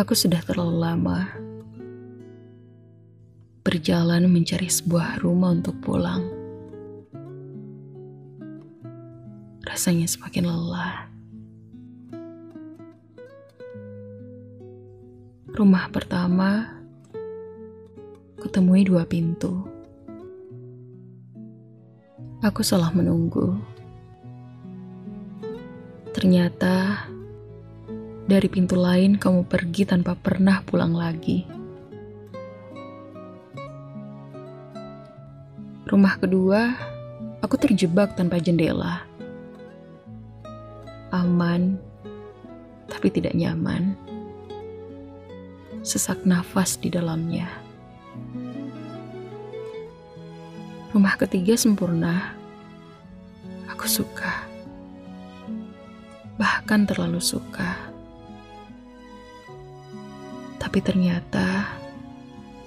Aku sudah terlalu lama berjalan mencari sebuah rumah untuk pulang. Rasanya semakin lelah. Rumah pertama kutemui dua pintu. Aku salah menunggu. Ternyata dari pintu lain kamu pergi tanpa pernah pulang lagi. Rumah kedua, aku terjebak tanpa jendela. Aman, tapi tidak nyaman. Sesak nafas di dalamnya. Rumah ketiga sempurna. Aku suka. Bahkan terlalu suka. Tapi ternyata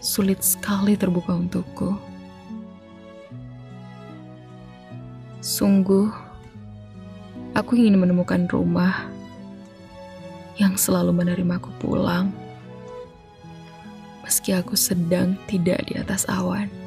sulit sekali terbuka untukku. Sungguh, aku ingin menemukan rumah yang selalu menerimaku pulang, meski aku sedang tidak di atas awan.